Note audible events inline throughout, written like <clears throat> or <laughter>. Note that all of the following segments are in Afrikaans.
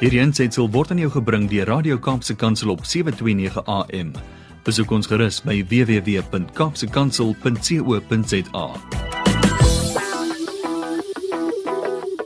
Hierdie word aan jou gebring deur Radio Kaapse Kansel op 7:29 AM. Besoek ons gerus by www.kapsekansel.co.za.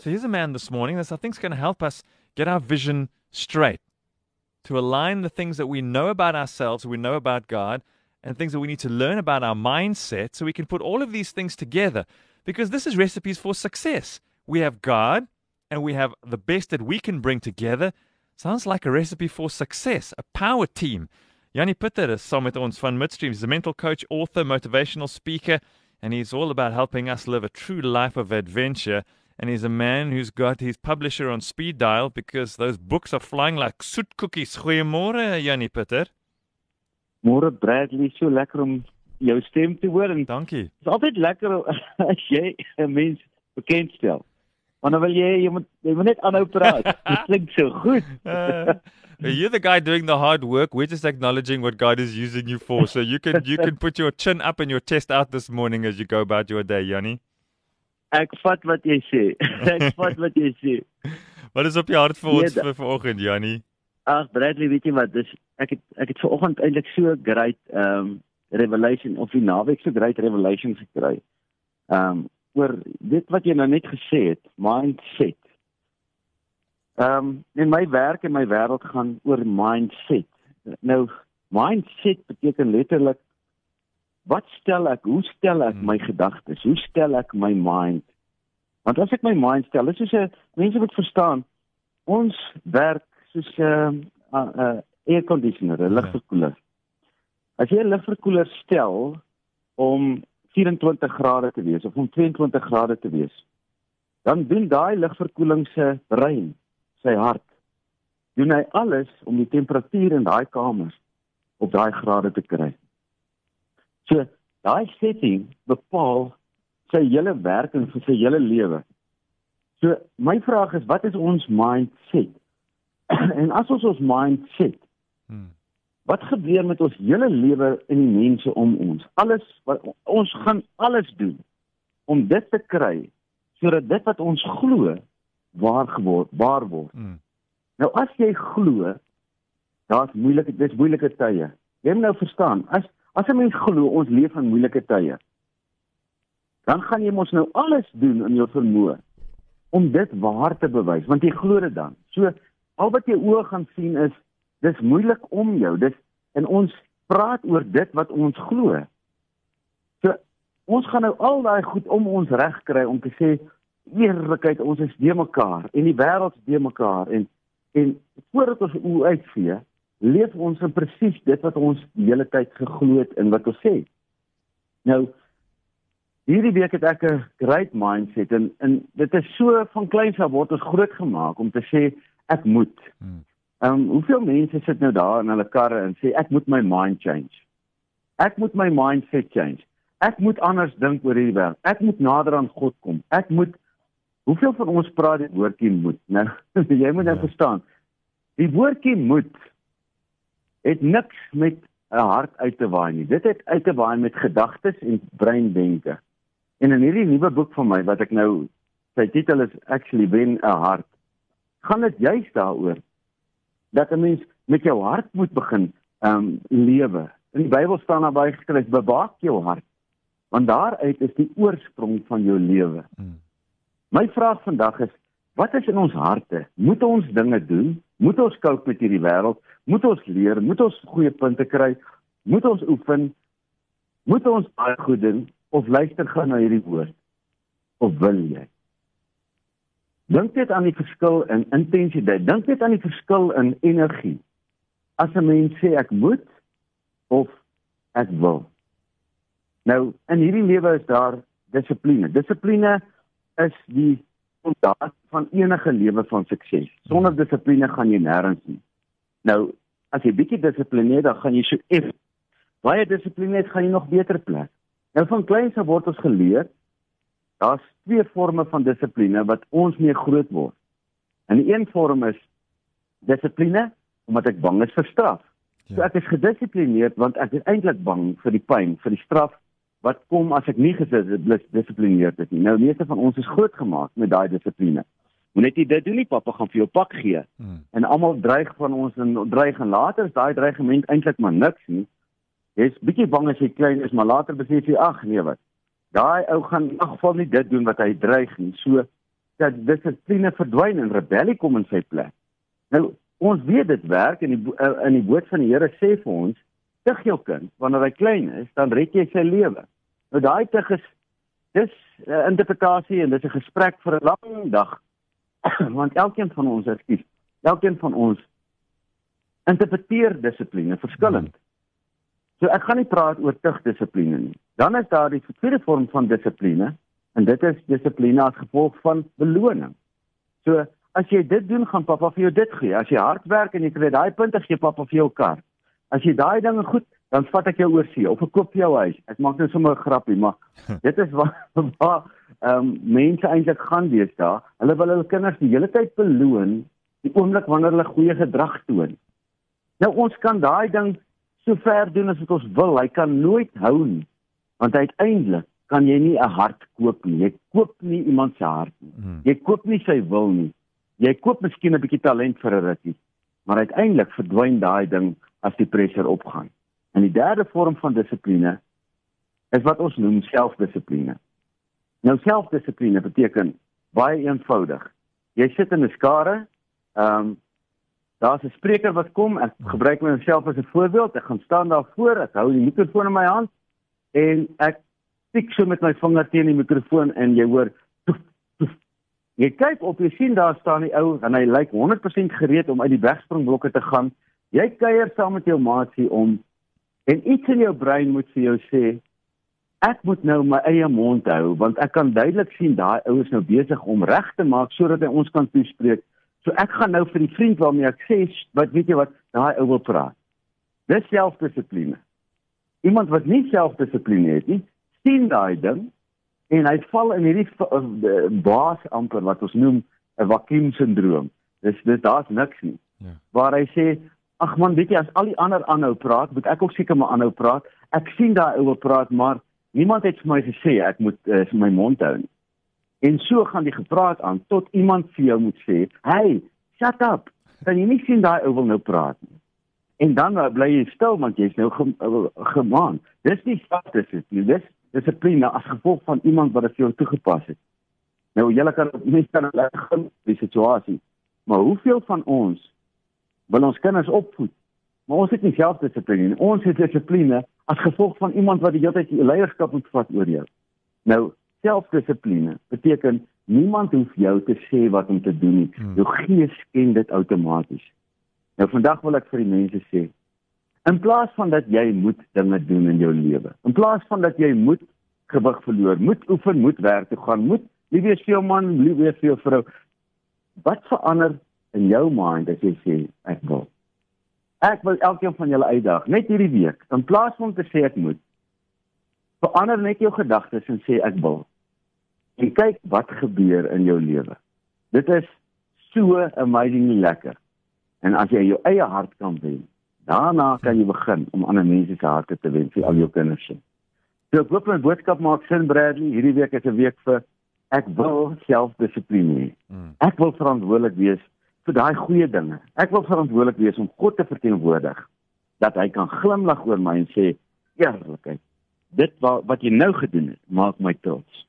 So here's a man this morning that I think is going to help us get our vision straight, to align the things that we know about ourselves, we know about God, and things that we need to learn about our mindset so we can put all of these things together because this is recipes for success. We have God and we have the best that we can bring together. Sounds like a recipe for success, a power team. Yanni Pitter is saam met ons van Midstream. He's a mental coach, author, motivational speaker, and he's all about helping us live a true life of adventure. And he's a man who's got his publisher on speed dial because those books are flying like soet cookies. Goeiemôre, Yanni Pitter. Môre Bradley, so lekker om jou stem te hoor en Dankie. dit is altyd lekker as jy 'n mens bekendstel. Want dan wil jy jy moet jy moet net aanhou praat. <laughs> Dit klink so goed. Uh, you're the guy doing the hard work. We're just acknowledging what God is using you for. So you can you can put your chin up and your chest out this morning as you go about your day, Yanni. Ek vat wat jy sê. <laughs> Ek vat wat jy sê. Wat is op jou hart vir ons Nee, vir vanoggend, Yanni? Ag Bradley, weet jy wat? Dis ek het ek het vanoggend eintlik so great um revelation of die naweek so great revelation gekry. Um oor dit wat jy nou net gesê het, mindset. Um in my werk en my wêreld gaan oor mindset. Nou mindset beteken letterlik wat stel ek? Hoe stel ek Hmm. my gedagtes? Hoe stel ek my mind? Want as ek my mind stel, dis soos 'n mense moet verstaan, ons werk soos 'n uh, 'n uh, uh, air conditioner, 'n lugverkoeler. As jy 'n lugverkoeler stel om 24 grade te wees of om 22 grade te wees, dan doen daai lugverkoeling se brein, sy hart, doen hy alles om die temperatuur in daai kamer op daai grade te kry. So, daai setting bepaal sy hele werking vir sy hele lewe. So, my vraag is wat is ons mindset? <clears throat> en as ons ons mindset Hmm. Wat gebeur met ons hele lewe en die mense om ons? Alles wat ons gaan alles doen om dit te kry sodat dit wat ons glo waar geword waar word. Hmm. Nou as jy glo daar's moeilike dis moeilike tye. Jy moet nou verstaan, as as 'n mens glo ons leef in moeilike tye, dan gaan jy mos nou alles doen in jou vermoë om dit waar te bewys, want jy glo dit dan. So al wat jy oë gaan sien is dis moeilik om jou. Dis en ons praat oor dit wat ons glo. So ons gaan nou al daai goed om ons reg kry om te sê eerlikheid ons is de mekaar en die wêreld is de mekaar en en voordat ons oë uitvee, leef ons in presies dit wat ons die hele tyd geglo het en wat ons sê. Nou hierdie week het ek 'n great mindset en en dit is so van kleins af word ons groot gemaak om te sê ek moet. Hmm. Ehm um, hoeveel mense sit nou daar in hulle karre en sê ek moet my mind change. Ek moet my mindset change. Ek moet anders dink oor hierdie wêreld. Ek moet nader aan God kom. Ek moet Hoeveel van ons praat die woordjie moet? Nou, <laughs> jy moet nou Ja. verstaan. Die woordjie moet het niks met 'n hart uit te waai nie. Dit het uit te waai met gedagtes en breindenke. En in hierdie nuwe boek van my wat ek nou sy titel is actually wen 'n hart. Gaan dit juist daaroor dat 'n mens met jou hart moet begin ehm um, lewe. In die Bybel staan daar baie geskryf bewaak jou hart want daaruit is die oorsprong van jou lewe. Hmm. My vraag vandag is wat is in ons harte? Moet ons dinge doen? Moet ons cope met hierdie wêreld? Moet ons leer? Moet ons goeie punte kry? Moet ons oefen? Moet ons baie goed doen of luister gaan na hierdie woord? Of wil jy? Dink net aan die verskil in intensiteit. Dink net aan die verskil in energie. As 'n mens sê ek moet of ek wil. Nou, in hierdie lewe is daar dissipline. Dissipline is die fondaat van enige lewe van sukses. Sonder dissipline gaan jy nêrens nie. Nou, as jy bietjie dissiplineer, dan gaan jy so eff. Baie dissipline het gaan jy nog beter plek. Nou van kleins af word ons geleer daar's twee forme van dissipline wat ons mee groot word. En die een vorm is dissipline omdat ek bang is vir straf. So Ja. ek is gedissiplineerd want ek is eintlik bang vir die pyn, vir die straf wat kom as ek nie gedissiplineerd is nie. Nou meeste van ons is grootgemaak met daai dissipline. Moenie net dit doen nie, pappa gaan vir jou pak gee. Hmm. En almal dreig van ons en dreig en later is daai dreigement eintlik maar niks nie. Jy's bietjie bang as jy klein is, maar later besef jy ag nee wat. Daai ou gaan in elk geval nie dit doen wat hy dreig nie. So dat dissipline verdwyn en rebellie kom in sy plek. Nou ons weet dit werk en die eh, in die woord van die Here sê vir ons tig jou kind wanneer hy klein is, dan red jy sy lewe. Nou daai tig is dis 'n uh, interpretasie en dis 'n gesprek vir 'n lang dag. <clears throat> Want elkeen van ons, ekskuus, elkeen van ons interpreteer dissipline verskillend. So ek gaan nie praat oor tig dissipline nie. Dan is daar die tweede vorm van dissipline en dit is dissipline as gevolg van beloning. So as jy dit doen, gaan pappa vir jou dit gee. As jy hard werk en jy kry daai punte, gee pappa vir jou kar. As jy daai dinge goed, dan vat ek jou oor see of ek koop jou huis. Ek maak net sommer 'n grappie, maar dit is waar <laughs> waar ehm um, mense eintlik gaan wees daar. Hulle wil hulle kinders die hele tyd beloon die oomblik wanneer hulle goeie gedrag toon. Nou ons kan daai ding so ver doen as wat ons wil. Hy kan nooit hou nie. Want uiteindelik kan jy nie 'n hart koop nie. Jy koop nie iemand se hart nie. Hmm. Jy koop nie sy wil nie. Jy koop miskien 'n bietjie talent vir 'n rukkie, maar uiteindelik verdwyn daai ding as die pressure opgaan. En die derde vorm van dissipline is wat ons noem selfdissipline. Nou selfdissipline beteken baie eenvoudig. Jy sit in 'n skare, ehm um, daar's 'n spreker wat kom, ek gebruik myself as 'n voorbeeld. Ek gaan staan daar voor, ek hou die mikrofoon in my hand en ek tik so met my vinger teen die mikrofoon en jy hoor toef, toef. Jy kyk op, jy sien daar staan die ou en hy lyk 100% gereed om uit die wegspringblokke te gaan. Jy kuier saam met jou maatjie om en iets in jou brein moet vir jou sê ek moet nou my eie mond hou want ek kan duidelik sien daai ou is nou besig om reg te maak sodat hy ons kan toespreek. So ek gaan nou vir die vriend waarmee ek sê wat weet jy wat daai ou wil praat. Dis selfdissipline. Iemand wat nie selfdissipline het nie, sien daai ding en hy val in hierdie uh, baas amper wat ons noem 'n vakuum sindroom. Dis dis daar's niks nie. Ja. Waar hy sê Ag man, weet jy as al die ander aanhou praat, moet ek ook seker maar aanhou praat. Ek sien daai ou wil praat, maar niemand het vir my gesê ek moet uh, my mond hou nie. En so gaan die gepraat aan tot iemand vir jou moet sê, "Hey, shut up." Dan jy nie sien daai ou wil nou praat nie. En dan uh, bly jy stil want jy's nou uh, gemaan. Dis nie status nie. Dis dissipline as gevolg van iemand wat dit vir jou toegepas het. Nou julle kan mense kan laat gaan die situasie. Maar hoeveel van ons wil ons kinders opvoed. Maar ons het nie selfdissipline nie. Ons het dissipline as gevolg van iemand wat die hele tyd leierskap moet vat oor jou. Nou, selfdissipline beteken niemand hoef jou te sê wat om te doen nie. Hmm. Jou gees ken dit outomaties. Nou vandag wil ek vir die mense sê, in plaas van dat jy moet dinge doen in jou lewe, in plaas van dat jy moet gewig verloor, moet oefen, moet werk toe gaan, moet lief wees vir jou man, lief wees vir jou vrou, wat verander in jou mind as jy sê ek wil. Ek wil elkeen van julle uitdaag net hierdie week in plaas van te sê ek moet verander net jou gedagtes en sê ek wil. En kyk wat gebeur in jou lewe. Dit is so amazingly lekker. En as jy jou eie hart kan wen, daarna kan jy begin om ander mense se harte te wen vir al jou kinders. So ek hoop my boodskap maak sin Bradley. Hierdie week is 'n week vir ek wil selfdissipline. Hmm. Ek wil verantwoordelik wees vir daai goeie dinge. Ek wil verantwoordelik wees om God te verteenwoordig dat hy kan glimlag oor my en sê eerlikheid. Dit wat wat jy nou gedoen het, maak my trots.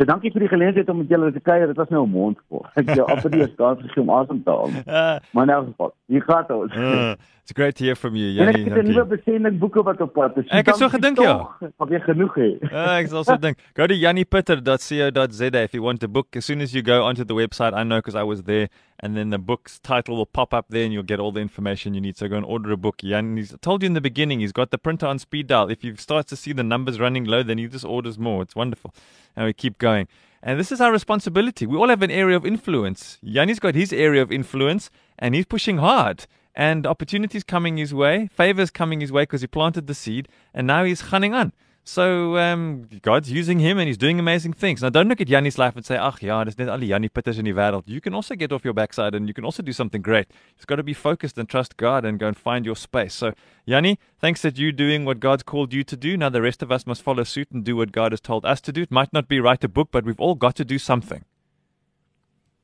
So dankie vir die geleentheid om met julle te kuier. Dit was nou 'n mond vol. Ek jou <laughs> amper die kans gegee om asem te haal. Uh, maar nou geval. Hier gaan ons. Uh, it's great to hear from you. Ja, ek het 'n nuwe besending boeke wat op pad is. Ek het so gedink ja. Of jy genoeg het. Uh, ek het <laughs> also dink. Go to jannipitter.co.za if you want a book. As soon as you go onto the website, I know because I was there and then the book's title will pop up there and you'll get all the information you need. So go and order a book. Jan, he's told you in the beginning, he's got the printer on speed dial. If you start to see the numbers running low, then he just orders more. It's wonderful. And we keep going. And this is our responsibility. We all have an area of influence. Yanni's got his area of influence and he's pushing hard. And opportunities coming his way, favors coming his way because he planted the seed, and now he's hunting on. So um, God's using him and he's doing amazing things. Now don't look at Yanni's life and say, "Ach ja, dis net al Yanni pitters in die wêreld." You can also get off your backside and you can also do something great. You've got to be focused and trust God and go and find your space. So Yanni, thanks that you're doing what God's called you to do. Now the rest of us must follow suit and do what God has told us to do. It might not be write a book, but we've all got to do something.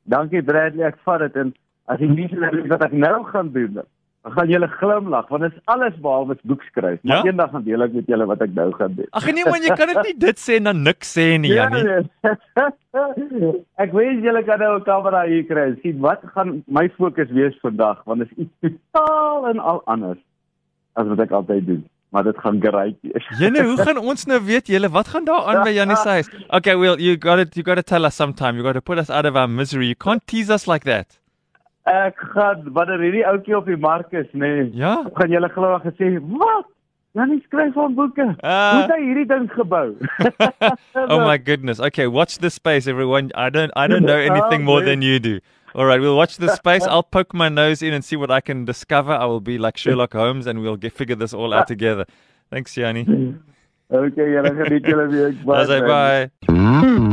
Dankie Bradley, ek vat dit en as jy nie weet wat ek nou gaan gaan julle glimlag want dit is alles behalwe boekskryf. Maar Ja? eendag gaan deel ek met julle wat ek nou gaan doen. Ag nee man, jy kan dit nie <laughs> dit sê en dan niks sê nie, Ja, Jannie. nee. <laughs> ek weet julle kan nou 'n kamera hier kry. en Sien wat gaan my fokus wees vandag want dit is iets totaal en al anders as wat ek altyd doen. Maar dit gaan great wees. Jene, hoe <laughs> gaan ons nou weet julle wat gaan daar aan by Jannie se huis? Okay, well, you got it you got to tell us sometime. You got to put us out of our misery. You can't tease us like that. Ek gaan wanneer hierdie ouetjie op die mark is, nê. Nee, Ja? gaan julle glo gesê, "Wat? Janie skryf van boeke. Ah. Hoe het hy hierdie ding gebou?" <laughs> oh my goodness. Okay, watch this space everyone. I don't I don't know anything more than you do. All right, we'll watch this space. I'll poke my nose in and see what I can discover. I will be like Sherlock Holmes and we'll get figure this all out together. Thanks, Yanni. <laughs> okay, julle geniet julle week. Bye. Bye.